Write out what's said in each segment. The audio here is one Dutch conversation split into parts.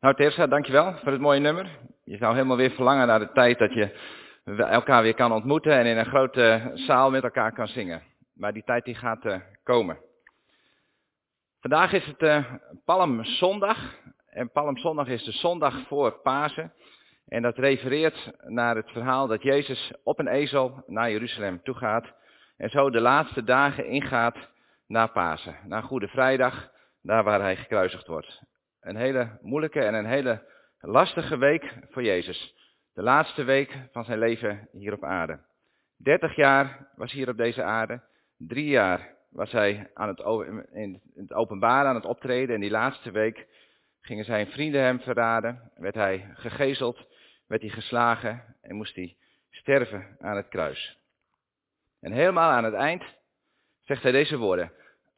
Nou Teresa, dankjewel voor het mooie nummer. Je zou helemaal weer verlangen naar de tijd dat je elkaar weer kan ontmoeten en in een grote zaal met elkaar kan zingen. Maar die tijd die gaat uh, komen. Vandaag is het uh, Palmzondag. En Palmzondag is de zondag voor Pasen. En dat refereert naar het verhaal dat Jezus op een ezel naar Jeruzalem toe gaat. En zo de laatste dagen ingaat naar Pasen. Naar Goede Vrijdag, daar waar hij gekruisigd wordt. Een hele moeilijke en een hele lastige week voor Jezus. De laatste week van zijn leven hier op aarde. 30 jaar was hij hier op deze aarde. Drie jaar was hij aan het, in het openbaar aan het optreden. En die laatste week gingen zijn vrienden hem verraden. Werd hij gegezeld, werd hij geslagen en moest hij sterven aan het kruis. En helemaal aan het eind zegt hij deze woorden.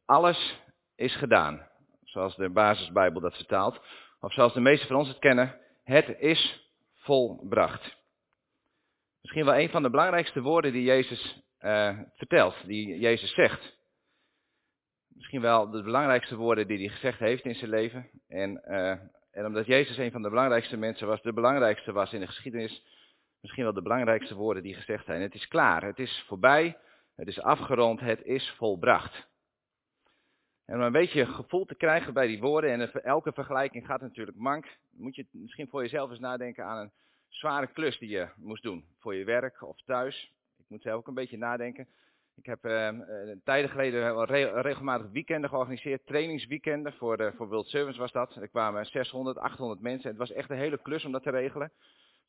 Alles is gedaan zoals de basisbijbel dat vertaalt, of zoals de meesten van ons het kennen, het is volbracht. Misschien wel een van de belangrijkste woorden die Jezus uh, vertelt, die Jezus zegt. Misschien wel de belangrijkste woorden die hij gezegd heeft in zijn leven. En, uh, en omdat Jezus een van de belangrijkste mensen was, de belangrijkste was in de geschiedenis, misschien wel de belangrijkste woorden die gezegd zijn. Het is klaar, het is voorbij, het is afgerond, het is volbracht. En om een beetje gevoel te krijgen bij die woorden, en elke vergelijking gaat natuurlijk mank, moet je misschien voor jezelf eens nadenken aan een zware klus die je moest doen. Voor je werk of thuis. Ik moet zelf ook een beetje nadenken. Ik heb uh, tijden geleden regelmatig weekenden georganiseerd, trainingsweekenden, voor, de, voor World Service was dat. Er kwamen 600, 800 mensen en het was echt een hele klus om dat te regelen.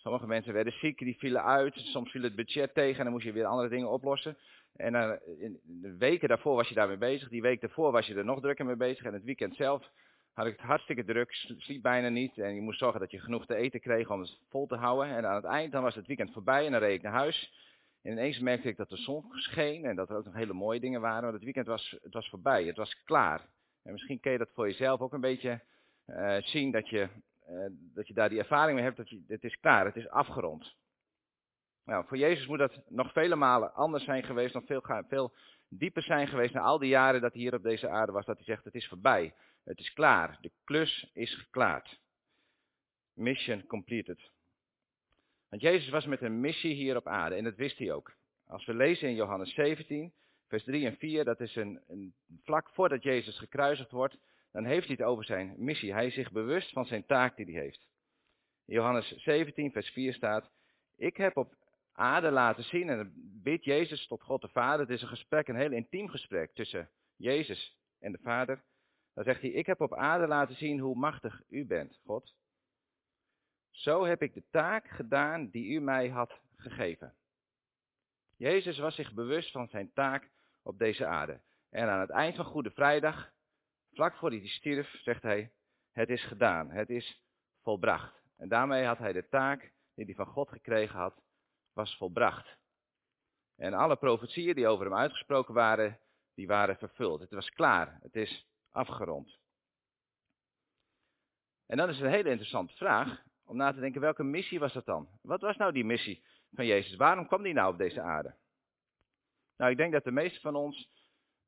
Sommige mensen werden ziek, die vielen uit, soms viel het budget tegen en dan moest je weer andere dingen oplossen. En uh, in de weken daarvoor was je daarmee bezig. Die week daarvoor was je er nog drukker mee bezig. En het weekend zelf had ik het hartstikke druk. Sliep bijna niet. En je moest zorgen dat je genoeg te eten kreeg om het vol te houden. En aan het eind dan was het weekend voorbij en dan reed ik naar huis. En ineens merkte ik dat de zon scheen en dat er ook nog hele mooie dingen waren. Maar het weekend was, het was voorbij. Het was klaar. En misschien kun je dat voor jezelf ook een beetje uh, zien. Dat je, dat je daar die ervaring mee hebt. Dat je, het is klaar. Het is afgerond. Nou, voor Jezus moet dat nog vele malen anders zijn geweest, nog veel, veel dieper zijn geweest na al die jaren dat hij hier op deze aarde was, dat hij zegt het is voorbij, het is klaar, de klus is geklaard. Mission completed. Want Jezus was met een missie hier op aarde en dat wist hij ook. Als we lezen in Johannes 17, vers 3 en 4, dat is een, een vlak voordat Jezus gekruisigd wordt, dan heeft hij het over zijn missie. Hij is zich bewust van zijn taak die hij heeft. In Johannes 17, vers 4 staat, ik heb op aarde laten zien. En bidt Jezus tot God de Vader. Het is een gesprek, een heel intiem gesprek tussen Jezus en de Vader. Dan zegt hij, ik heb op aarde laten zien hoe machtig u bent, God. Zo heb ik de taak gedaan die u mij had gegeven. Jezus was zich bewust van zijn taak op deze aarde. En aan het eind van Goede Vrijdag, vlak voor hij stierf, zegt hij, het is gedaan, het is volbracht. En daarmee had hij de taak die hij van God gekregen had, was volbracht. En alle profetieën die over hem uitgesproken waren, die waren vervuld. Het was klaar. Het is afgerond. En dan is een hele interessante vraag om na te denken, welke missie was dat dan? Wat was nou die missie van Jezus? Waarom kwam die nou op deze aarde? Nou, ik denk dat de meesten van ons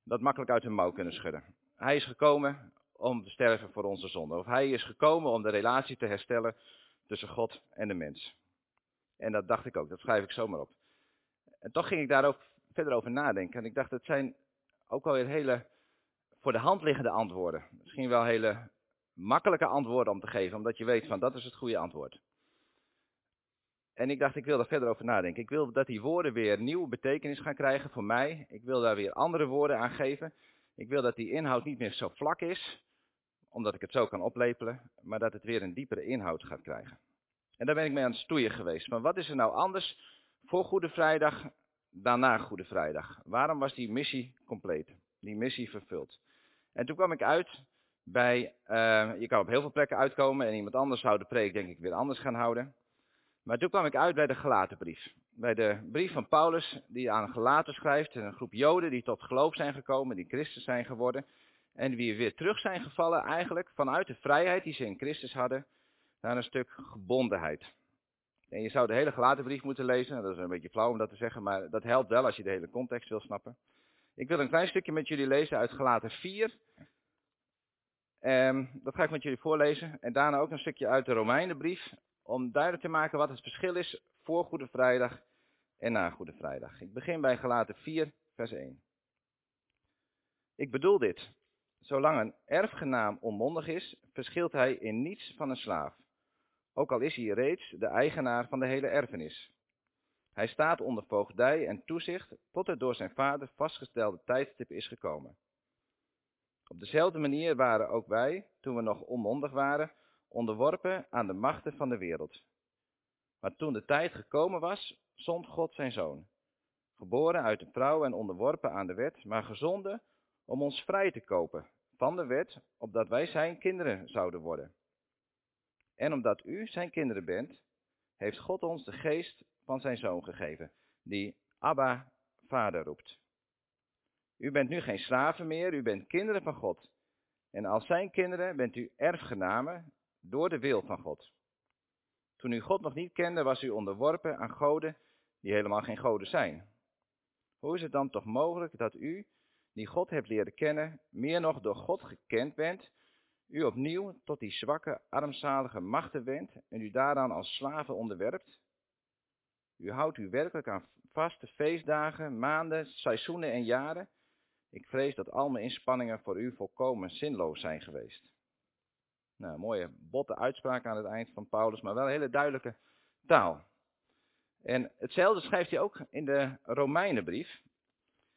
dat makkelijk uit hun mouw kunnen schudden. Hij is gekomen om te sterven voor onze zonde. Of hij is gekomen om de relatie te herstellen tussen God en de mens. En dat dacht ik ook, dat schrijf ik zomaar op. En toch ging ik daar ook verder over nadenken. En ik dacht, het zijn ook wel weer hele voor de hand liggende antwoorden. Misschien wel hele makkelijke antwoorden om te geven, omdat je weet van dat is het goede antwoord. En ik dacht, ik wil daar verder over nadenken. Ik wil dat die woorden weer nieuwe betekenis gaan krijgen voor mij. Ik wil daar weer andere woorden aan geven. Ik wil dat die inhoud niet meer zo vlak is, omdat ik het zo kan oplepelen, maar dat het weer een diepere inhoud gaat krijgen. En daar ben ik mee aan het stoeien geweest. Maar wat is er nou anders voor Goede Vrijdag dan na Goede Vrijdag? Waarom was die missie compleet? Die missie vervuld? En toen kwam ik uit bij, uh, je kan op heel veel plekken uitkomen en iemand anders zou de preek denk ik weer anders gaan houden. Maar toen kwam ik uit bij de Gelatenbrief. Bij de brief van Paulus die aan Gelaten schrijft. Een groep Joden die tot geloof zijn gekomen, die Christus zijn geworden. En die weer terug zijn gevallen eigenlijk vanuit de vrijheid die ze in Christus hadden naar een stuk gebondenheid. En je zou de hele gelaten brief moeten lezen. Dat is een beetje flauw om dat te zeggen, maar dat helpt wel als je de hele context wil snappen. Ik wil een klein stukje met jullie lezen uit gelaten 4. Um, dat ga ik met jullie voorlezen. En daarna ook een stukje uit de Romeinenbrief. Om duidelijk te maken wat het verschil is voor Goede Vrijdag en na Goede Vrijdag. Ik begin bij Galaten 4, vers 1. Ik bedoel dit. Zolang een erfgenaam onmondig is, verschilt hij in niets van een slaaf. Ook al is hij reeds de eigenaar van de hele erfenis. Hij staat onder voogdij en toezicht tot het door zijn vader vastgestelde tijdstip is gekomen. Op dezelfde manier waren ook wij, toen we nog onmondig waren, onderworpen aan de machten van de wereld. Maar toen de tijd gekomen was, zond God zijn zoon, geboren uit een vrouw en onderworpen aan de wet, maar gezonden om ons vrij te kopen van de wet, opdat wij zijn kinderen zouden worden. En omdat u zijn kinderen bent, heeft God ons de geest van zijn zoon gegeven, die Abba, vader roept. U bent nu geen slaven meer, u bent kinderen van God. En als zijn kinderen bent u erfgenamen door de wil van God. Toen u God nog niet kende, was u onderworpen aan goden die helemaal geen goden zijn. Hoe is het dan toch mogelijk dat u, die God hebt leren kennen, meer nog door God gekend bent, u opnieuw tot die zwakke, armzalige machten wendt en u daaraan als slaven onderwerpt? U houdt u werkelijk aan vaste feestdagen, maanden, seizoenen en jaren. Ik vrees dat al mijn inspanningen voor u volkomen zinloos zijn geweest. Nou, mooie botte uitspraak aan het eind van Paulus, maar wel hele duidelijke taal. En hetzelfde schrijft hij ook in de Romeinenbrief.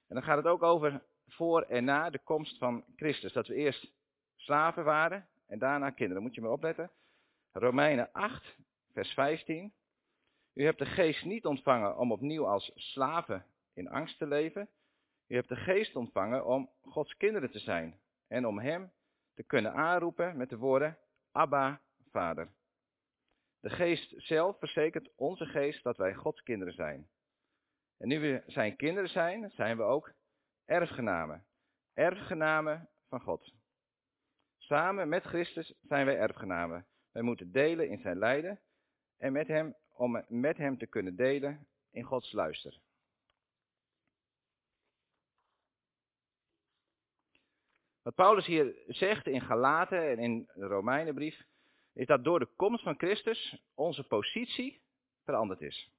En dan gaat het ook over voor en na de komst van Christus. Dat we eerst slaven waren en daarna kinderen. Moet je maar opletten. Romeinen 8, vers 15. U hebt de geest niet ontvangen om opnieuw als slaven in angst te leven. U hebt de geest ontvangen om Gods kinderen te zijn en om Hem te kunnen aanroepen met de woorden Abba, Vader. De geest zelf verzekert onze geest dat wij Gods kinderen zijn. En nu we zijn kinderen zijn, zijn we ook erfgenamen. Erfgenamen van God. Samen met Christus zijn wij erfgenamen. Wij moeten delen in zijn lijden en met hem, om met hem te kunnen delen in Gods luister. Wat Paulus hier zegt in Galaten en in de Romeinenbrief, is dat door de komst van Christus onze positie veranderd is.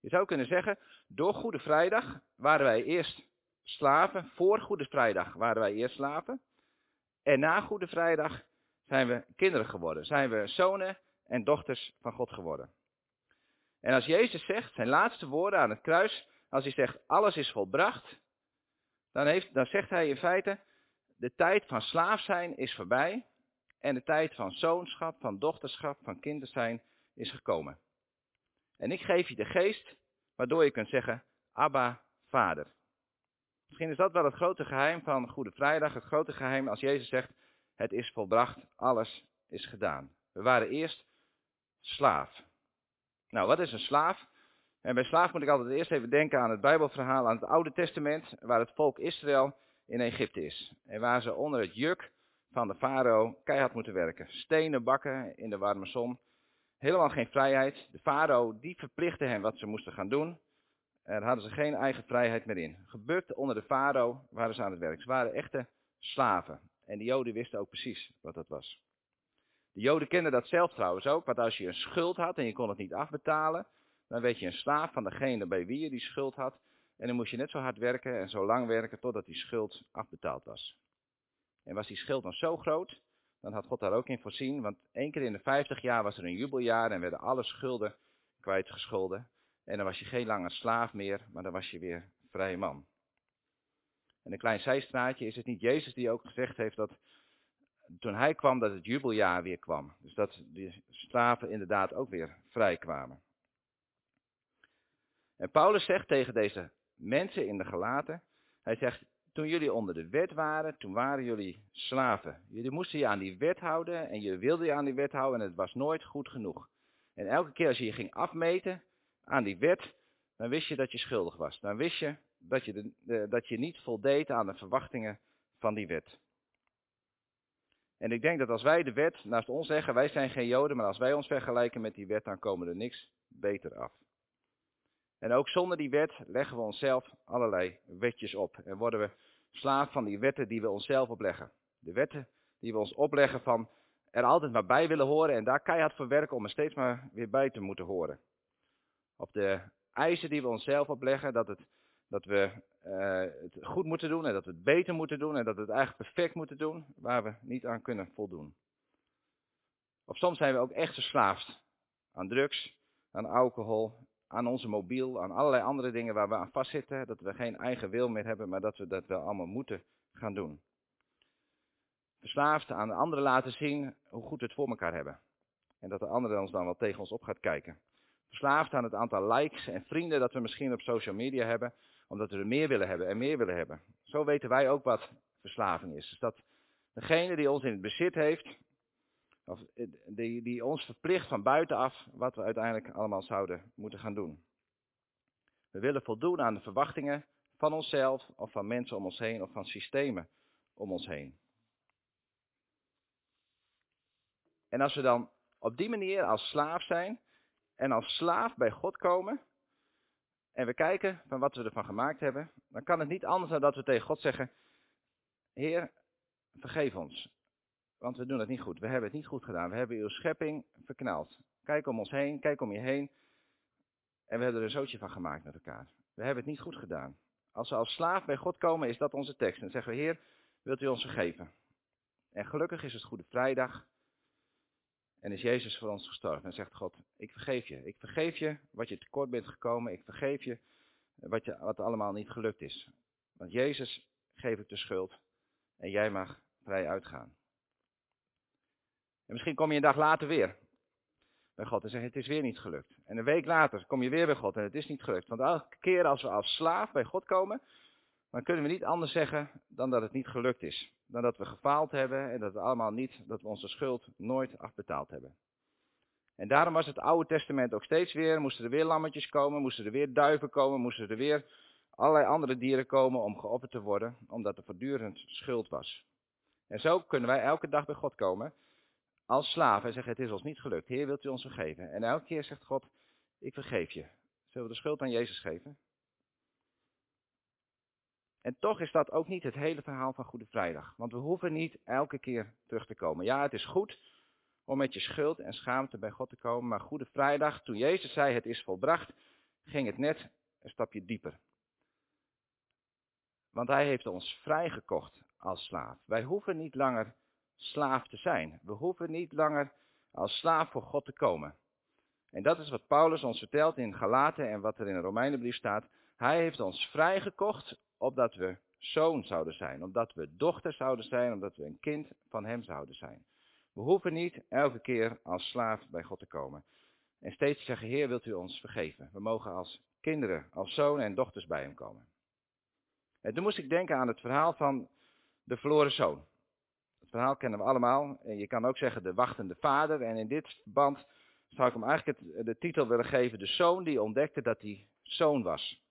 Je zou kunnen zeggen, door Goede Vrijdag waren wij eerst slaven, voor Goede Vrijdag waren wij eerst slaven. En na Goede Vrijdag zijn we kinderen geworden, zijn we zonen en dochters van God geworden. En als Jezus zegt, zijn laatste woorden aan het kruis, als hij zegt, alles is volbracht, dan, heeft, dan zegt hij in feite, de tijd van slaaf zijn is voorbij en de tijd van zoonschap, van dochterschap, van kinder zijn is gekomen. En ik geef je de geest, waardoor je kunt zeggen, Abba, Vader. Misschien is dat wel het grote geheim van Goede Vrijdag, het grote geheim als Jezus zegt, het is volbracht, alles is gedaan. We waren eerst slaaf. Nou, wat is een slaaf? En bij slaaf moet ik altijd eerst even denken aan het Bijbelverhaal, aan het Oude Testament, waar het volk Israël in Egypte is. En waar ze onder het juk van de farao keihard moeten werken. Stenen bakken in de warme zon. Helemaal geen vrijheid. De farao die verplichtte hen wat ze moesten gaan doen. Er hadden ze geen eigen vrijheid meer in. Gebukt onder de farao waren ze aan het werk. Ze waren echte slaven. En de joden wisten ook precies wat dat was. De joden kenden dat zelf trouwens ook. Want als je een schuld had en je kon het niet afbetalen. Dan werd je een slaaf van degene bij wie je die schuld had. En dan moest je net zo hard werken en zo lang werken totdat die schuld afbetaald was. En was die schuld dan zo groot, dan had God daar ook in voorzien. Want één keer in de vijftig jaar was er een jubeljaar en werden alle schulden kwijtgescholden. En dan was je geen langer slaaf meer, maar dan was je weer vrije man. En een klein zijstraatje is het niet Jezus die ook gezegd heeft dat toen hij kwam dat het jubeljaar weer kwam. Dus dat de slaven inderdaad ook weer vrij kwamen. En Paulus zegt tegen deze mensen in de gelaten. Hij zegt, toen jullie onder de wet waren, toen waren jullie slaven. Jullie moesten je aan die wet houden en je wilde je aan die wet houden en het was nooit goed genoeg. En elke keer als je je ging afmeten aan die wet, dan wist je dat je schuldig was. Dan wist je dat je, dat je niet voldeed aan de verwachtingen van die wet. En ik denk dat als wij de wet naast ons zeggen, wij zijn geen Joden, maar als wij ons vergelijken met die wet, dan komen er niks beter af. En ook zonder die wet leggen we onszelf allerlei wetjes op. En worden we slaaf van die wetten die we onszelf opleggen. De wetten die we ons opleggen van er altijd maar bij willen horen en daar keihard voor werken om er steeds maar weer bij te moeten horen. Of de eisen die we onszelf opleggen, dat, het, dat we uh, het goed moeten doen en dat we het beter moeten doen en dat we het eigenlijk perfect moeten doen, waar we niet aan kunnen voldoen. Of soms zijn we ook echt verslaafd aan drugs, aan alcohol, aan onze mobiel, aan allerlei andere dingen waar we aan vastzitten, dat we geen eigen wil meer hebben, maar dat we dat wel allemaal moeten gaan doen. Verslaafd aan de anderen laten zien hoe goed we het voor elkaar hebben. En dat de andere ons dan wel tegen ons op gaat kijken. Verslaafd aan het aantal likes en vrienden dat we misschien op social media hebben, omdat we er meer willen hebben en meer willen hebben. Zo weten wij ook wat verslaving is. Dus dat degene die ons in het bezit heeft, die, die ons verplicht van buitenaf wat we uiteindelijk allemaal zouden moeten gaan doen. We willen voldoen aan de verwachtingen van onszelf of van mensen om ons heen of van systemen om ons heen. En als we dan op die manier als slaaf zijn en als slaaf bij God komen en we kijken van wat we ervan gemaakt hebben, dan kan het niet anders dan dat we tegen God zeggen, Heer, vergeef ons. Want we doen het niet goed. We hebben het niet goed gedaan. We hebben uw schepping verknald. Kijk om ons heen, kijk om je heen. En we hebben er een zootje van gemaakt met elkaar. We hebben het niet goed gedaan. Als we als slaaf bij God komen, is dat onze tekst. En dan zeggen we, Heer, wilt u ons vergeven? En gelukkig is het Goede Vrijdag. En is Jezus voor ons gestorven. En zegt God, ik vergeef je. Ik vergeef je wat je tekort bent gekomen. Ik vergeef je wat, je, wat allemaal niet gelukt is. Want Jezus geeft de schuld. En jij mag vrij uitgaan. En misschien kom je een dag later weer bij God en zeg het is weer niet gelukt. En een week later kom je weer bij God en het is niet gelukt. Want elke keer als we als slaaf bij God komen, dan kunnen we niet anders zeggen dan dat het niet gelukt is. Dan dat we gefaald hebben en dat we allemaal niet, dat we onze schuld nooit afbetaald hebben. En daarom was het Oude Testament ook steeds weer, moesten er weer lammetjes komen, moesten er weer duiven komen, moesten er weer allerlei andere dieren komen om geofferd te worden, omdat er voortdurend schuld was. En zo kunnen wij elke dag bij God komen als slaaf en zeggen het is ons niet gelukt. Heer, wilt u ons vergeven? En elke keer zegt God, ik vergeef je. Zullen we de schuld aan Jezus geven? En toch is dat ook niet het hele verhaal van Goede Vrijdag. Want we hoeven niet elke keer terug te komen. Ja, het is goed om met je schuld en schaamte bij God te komen. Maar Goede Vrijdag, toen Jezus zei het is volbracht, ging het net een stapje dieper. Want hij heeft ons vrijgekocht als slaaf. Wij hoeven niet langer slaaf te zijn. We hoeven niet langer als slaaf voor God te komen. En dat is wat Paulus ons vertelt in Galaten en wat er in de Romeinenbrief staat. Hij heeft ons vrijgekocht opdat we zoon zouden zijn, omdat we dochter zouden zijn, omdat we een kind van hem zouden zijn. We hoeven niet elke keer als slaaf bij God te komen. En steeds te zeggen, Heer, wilt u ons vergeven? We mogen als kinderen, als zonen en dochters bij hem komen. En toen moest ik denken aan het verhaal van de verloren zoon. Verhaal kennen we allemaal. En je kan ook zeggen de wachtende vader. En in dit verband zou ik hem eigenlijk de titel willen geven. De zoon die ontdekte dat hij zoon was.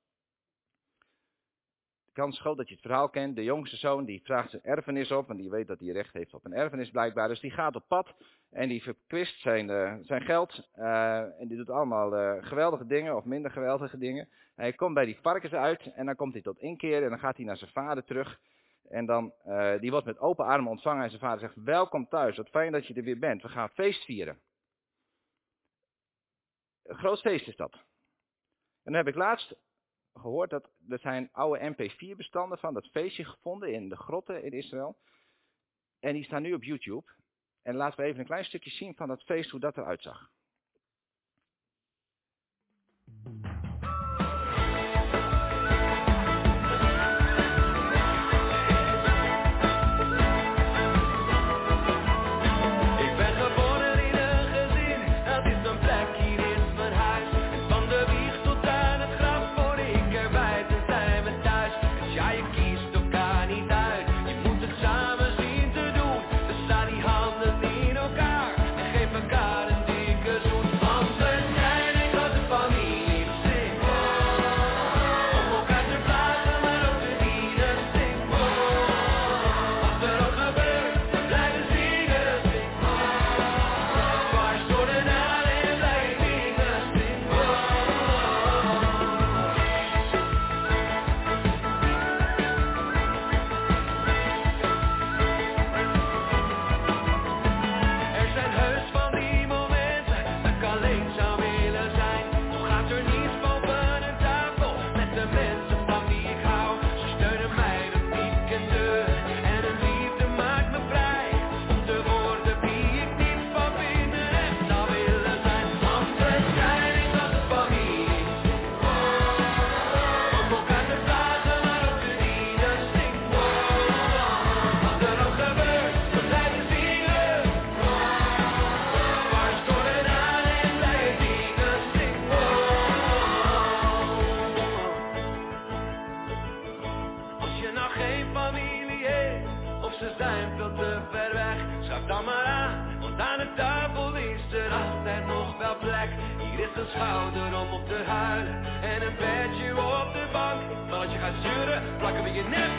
De kans groot dat je het verhaal kent. De jongste zoon die vraagt zijn erfenis op. En die weet dat hij recht heeft op een erfenis blijkbaar. Dus die gaat op pad. En die verkwist zijn, uh, zijn geld. Uh, en die doet allemaal uh, geweldige dingen of minder geweldige dingen. En hij komt bij die varkens uit. En dan komt hij tot inkeer. En dan gaat hij naar zijn vader terug. En dan, uh, die wordt met open armen ontvangen en zijn vader zegt, welkom thuis, wat fijn dat je er weer bent, we gaan feest vieren. Een groot feest is dat. En dan heb ik laatst gehoord dat er zijn oude MP4 bestanden van dat feestje gevonden in de grotten in Israël. En die staan nu op YouTube. En laten we even een klein stukje zien van dat feest, hoe dat eruit zag. Plakken we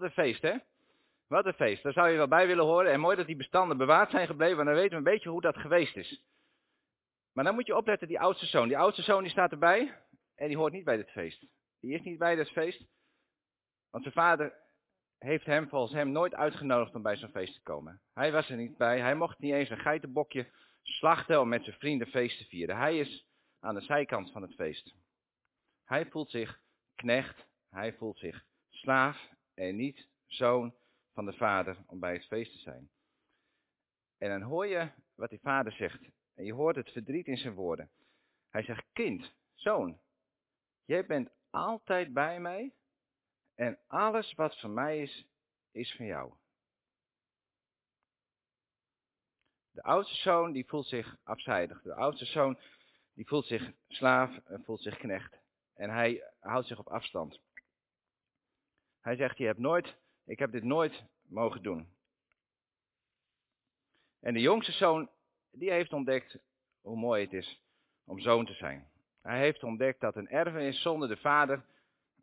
Wat een feest, hè? Wat een feest. Daar zou je wel bij willen horen. En mooi dat die bestanden bewaard zijn gebleven, want dan weten we een beetje hoe dat geweest is. Maar dan moet je opletten, die oudste zoon. Die oudste zoon die staat erbij en die hoort niet bij dit feest. Die is niet bij dit feest, want zijn vader heeft hem volgens hem nooit uitgenodigd om bij zo'n feest te komen. Hij was er niet bij. Hij mocht niet eens een geitenbokje slachten om met zijn vrienden feest te vieren. Hij is aan de zijkant van het feest. Hij voelt zich knecht, hij voelt zich slaaf en niet zoon van de vader om bij het feest te zijn. En dan hoor je wat die vader zegt. En je hoort het verdriet in zijn woorden. Hij zegt, kind, zoon, jij bent altijd bij mij en alles wat van mij is, is van jou. De oudste zoon die voelt zich afzijdig. De oudste zoon die voelt zich slaaf en voelt zich knecht. En hij houdt zich op afstand. Hij zegt, je hebt nooit, ik heb dit nooit mogen doen. En de jongste zoon, die heeft ontdekt hoe mooi het is om zoon te zijn. Hij heeft ontdekt dat een erfenis zonder de vader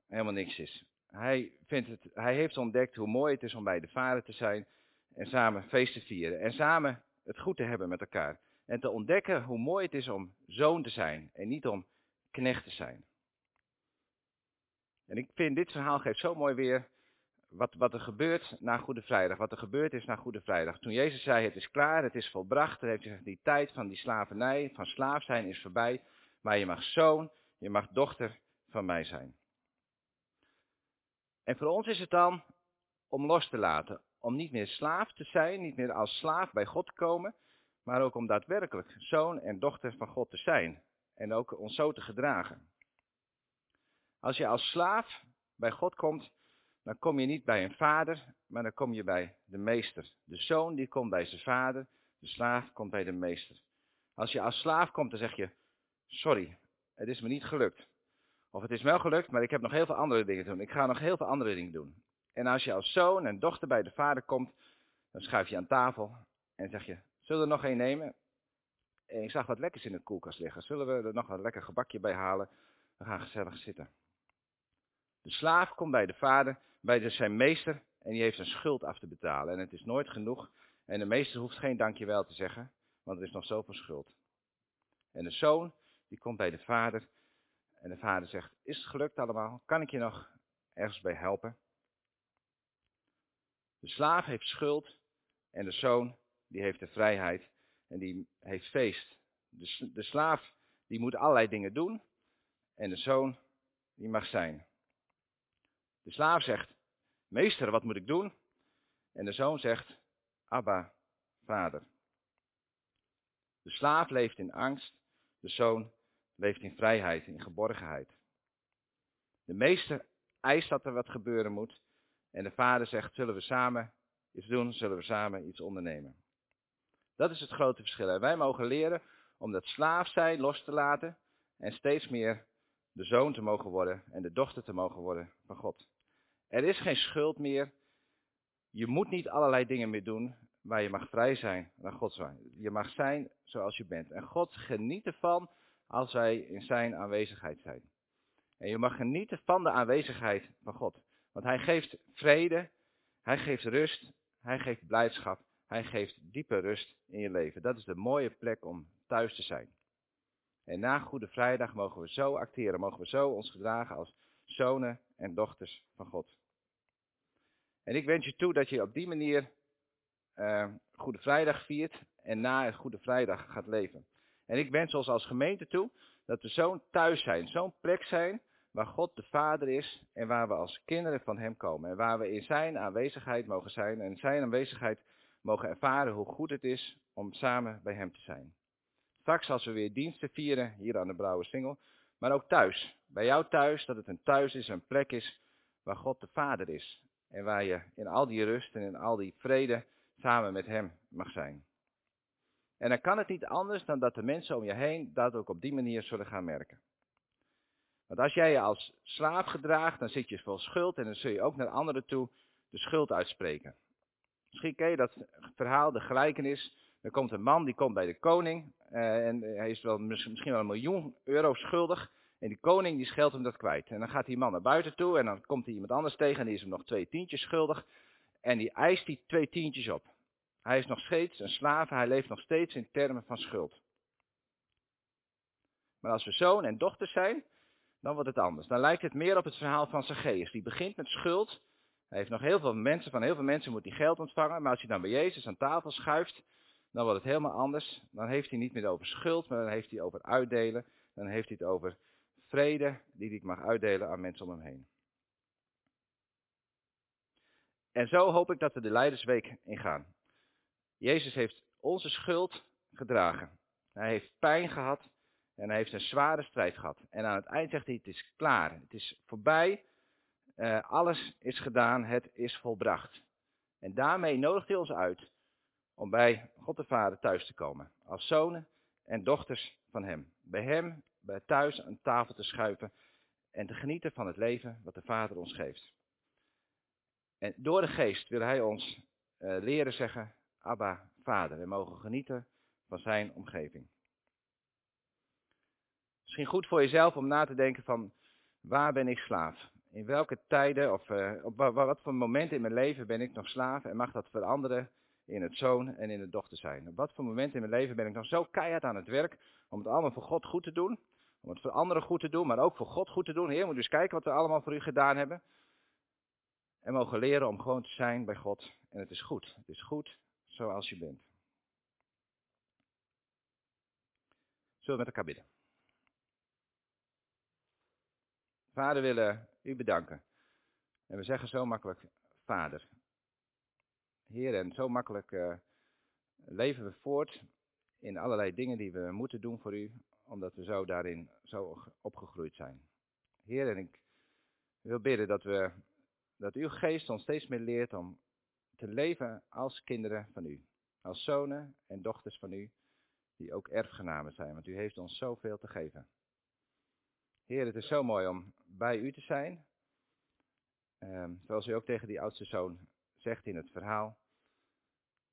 helemaal niks is. Hij, vindt het, hij heeft ontdekt hoe mooi het is om bij de vader te zijn en samen feest te vieren. En samen het goed te hebben met elkaar. En te ontdekken hoe mooi het is om zoon te zijn en niet om knecht te zijn. En ik vind dit verhaal geeft zo mooi weer wat, wat er gebeurt na Goede Vrijdag. Wat er gebeurd is na Goede Vrijdag. Toen Jezus zei het is klaar, het is volbracht. Dan heeft hij gezegd die tijd van die slavernij, van slaaf zijn is voorbij. Maar je mag zoon, je mag dochter van mij zijn. En voor ons is het dan om los te laten. Om niet meer slaaf te zijn, niet meer als slaaf bij God te komen. Maar ook om daadwerkelijk zoon en dochter van God te zijn. En ook ons zo te gedragen. Als je als slaaf bij God komt, dan kom je niet bij een vader, maar dan kom je bij de meester. De zoon die komt bij zijn vader, de slaaf komt bij de meester. Als je als slaaf komt, dan zeg je, sorry, het is me niet gelukt. Of het is wel gelukt, maar ik heb nog heel veel andere dingen te doen. Ik ga nog heel veel andere dingen doen. En als je als zoon en dochter bij de vader komt, dan schuif je aan tafel en zeg je, zullen we er nog één nemen? En ik zag wat lekkers in de koelkast liggen. Zullen we er nog wat lekker gebakje bij halen? We gaan gezellig zitten. De slaaf komt bij de vader, bij zijn meester, en die heeft een schuld af te betalen. En het is nooit genoeg. En de meester hoeft geen dankjewel te zeggen, want er is nog zoveel schuld. En de zoon, die komt bij de vader, en de vader zegt, is het gelukt allemaal? Kan ik je nog ergens bij helpen? De slaaf heeft schuld, en de zoon, die heeft de vrijheid, en die heeft feest. De slaaf, die moet allerlei dingen doen, en de zoon, die mag zijn. De slaaf zegt, meester, wat moet ik doen? En de zoon zegt, Abba, vader. De slaaf leeft in angst, de zoon leeft in vrijheid, in geborgenheid. De meester eist dat er wat gebeuren moet en de vader zegt, zullen we samen iets doen, zullen we samen iets ondernemen. Dat is het grote verschil. En wij mogen leren om dat slaaf zijn los te laten en steeds meer de zoon te mogen worden en de dochter te mogen worden van God. Er is geen schuld meer. Je moet niet allerlei dingen meer doen, maar je mag vrij zijn naar God zijn. Je mag zijn zoals je bent. En God geniet ervan als wij in zijn aanwezigheid zijn. En je mag genieten van de aanwezigheid van God. Want hij geeft vrede, hij geeft rust, hij geeft blijdschap, hij geeft diepe rust in je leven. Dat is de mooie plek om thuis te zijn. En na Goede Vrijdag mogen we zo acteren, mogen we zo ons gedragen als zonen en dochters van God. En ik wens je toe dat je op die manier uh, Goede Vrijdag viert en na het Goede Vrijdag gaat leven. En ik wens ons als gemeente toe dat we zo'n thuis zijn, zo'n plek zijn waar God de Vader is en waar we als kinderen van Hem komen. En waar we in Zijn aanwezigheid mogen zijn en Zijn aanwezigheid mogen ervaren hoe goed het is om samen bij Hem te zijn. Straks als we weer diensten vieren hier aan de Brouwe Singel, maar ook thuis. Bij jou thuis, dat het een thuis is, een plek is waar God de Vader is. En waar je in al die rust en in al die vrede samen met Hem mag zijn. En dan kan het niet anders dan dat de mensen om je heen dat ook op die manier zullen gaan merken. Want als jij je als slaaf gedraagt, dan zit je vol schuld en dan zul je ook naar anderen toe de schuld uitspreken. Misschien ken je dat verhaal, de gelijkenis. Er komt een man, die komt bij de koning uh, en hij is wel, misschien wel een miljoen euro schuldig. En die koning die scheldt hem dat kwijt. En dan gaat die man naar buiten toe en dan komt hij iemand anders tegen en die is hem nog twee tientjes schuldig. En die eist die twee tientjes op. Hij is nog steeds een slaaf, hij leeft nog steeds in termen van schuld. Maar als we zoon en dochter zijn, dan wordt het anders. Dan lijkt het meer op het verhaal van Zacchaeus. Die begint met schuld. Hij heeft nog heel veel mensen, van heel veel mensen moet hij geld ontvangen. Maar als hij dan bij Jezus aan tafel schuift, dan wordt het helemaal anders. Dan heeft hij niet meer over schuld, maar dan heeft hij over uitdelen. Dan heeft hij het over vrede die hij mag uitdelen aan mensen om hem heen. En zo hoop ik dat we de Leidersweek ingaan. Jezus heeft onze schuld gedragen. Hij heeft pijn gehad en hij heeft een zware strijd gehad. En aan het eind zegt hij, het is klaar, het is voorbij, uh, alles is gedaan, het is volbracht. En daarmee nodigt hij ons uit om bij God de Vader thuis te komen. Als zonen en dochters van hem. Bij hem, bij thuis aan tafel te schuiven en te genieten van het leven wat de Vader ons geeft. En door de geest wil hij ons uh, leren zeggen, Abba, Vader. En mogen genieten van zijn omgeving. Misschien goed voor jezelf om na te denken van, waar ben ik slaaf? In welke tijden of uh, op wat voor momenten in mijn leven ben ik nog slaaf en mag dat veranderen in het zoon en in het dochter zijn? Op wat voor momenten in mijn leven ben ik nog zo keihard aan het werk om het allemaal voor God goed te doen? Om het voor anderen goed te doen, maar ook voor God goed te doen. Heer, moet dus kijken wat we allemaal voor u gedaan hebben. En mogen leren om gewoon te zijn bij God. En het is goed. Het is goed zoals je bent. Zullen we met elkaar bidden? Vader, willen u bedanken. En we zeggen zo makkelijk, Vader. Heer, en zo makkelijk uh, leven we voort in allerlei dingen die we moeten doen voor u, omdat we zo daarin zo opgegroeid zijn. Heer, en ik wil bidden dat, we, dat uw geest ons steeds meer leert om te leven als kinderen van u. Als zonen en dochters van u, die ook erfgenamen zijn, want u heeft ons zoveel te geven. Heer, het is zo mooi om bij u te zijn. Ehm, zoals u ook tegen die oudste zoon zegt in het verhaal.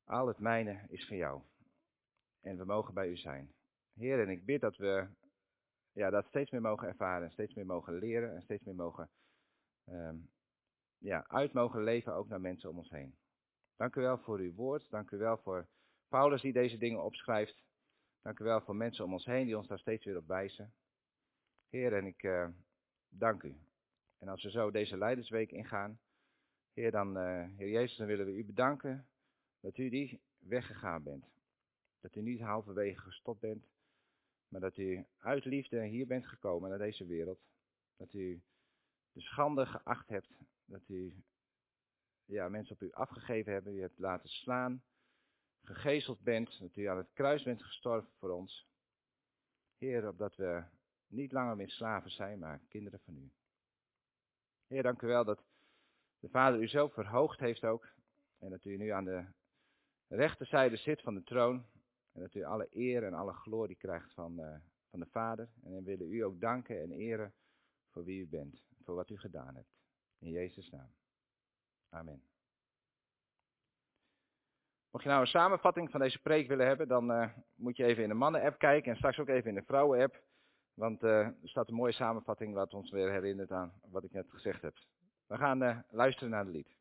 Al het mijne is van jou. En we mogen bij u zijn. Heer, en ik bid dat we ja, dat steeds meer mogen ervaren. Steeds meer mogen leren. En steeds meer mogen um, ja, uit mogen leven ook naar mensen om ons heen. Dank u wel voor uw woord. Dank u wel voor Paulus die deze dingen opschrijft. Dank u wel voor mensen om ons heen die ons daar steeds weer op wijzen. Heer, en ik uh, dank u. En als we zo deze Leidersweek ingaan, Heer, dan, uh, Heer Jezus, dan willen we u bedanken dat u die weggegaan bent. Dat u niet halverwege gestopt bent, maar dat u uit liefde hier bent gekomen naar deze wereld. Dat u de schande geacht hebt, dat u ja, mensen op u afgegeven hebben, u hebt laten slaan, gegezeld bent, dat u aan het kruis bent gestorven voor ons. Heer, opdat we niet langer meer slaven zijn, maar kinderen van u. Heer, dank u wel dat de Vader u zo verhoogd heeft ook. En dat u nu aan de rechterzijde zit van de troon. En dat u alle eer en alle glorie krijgt van, uh, van de Vader. En we willen u ook danken en eren voor wie u bent. Voor wat u gedaan hebt. In Jezus' naam. Amen. Mocht je nou een samenvatting van deze preek willen hebben, dan uh, moet je even in de mannen-app kijken en straks ook even in de vrouwen-app. Want uh, er staat een mooie samenvatting wat ons weer herinnert aan wat ik net gezegd heb. We gaan luisteren naar het lied.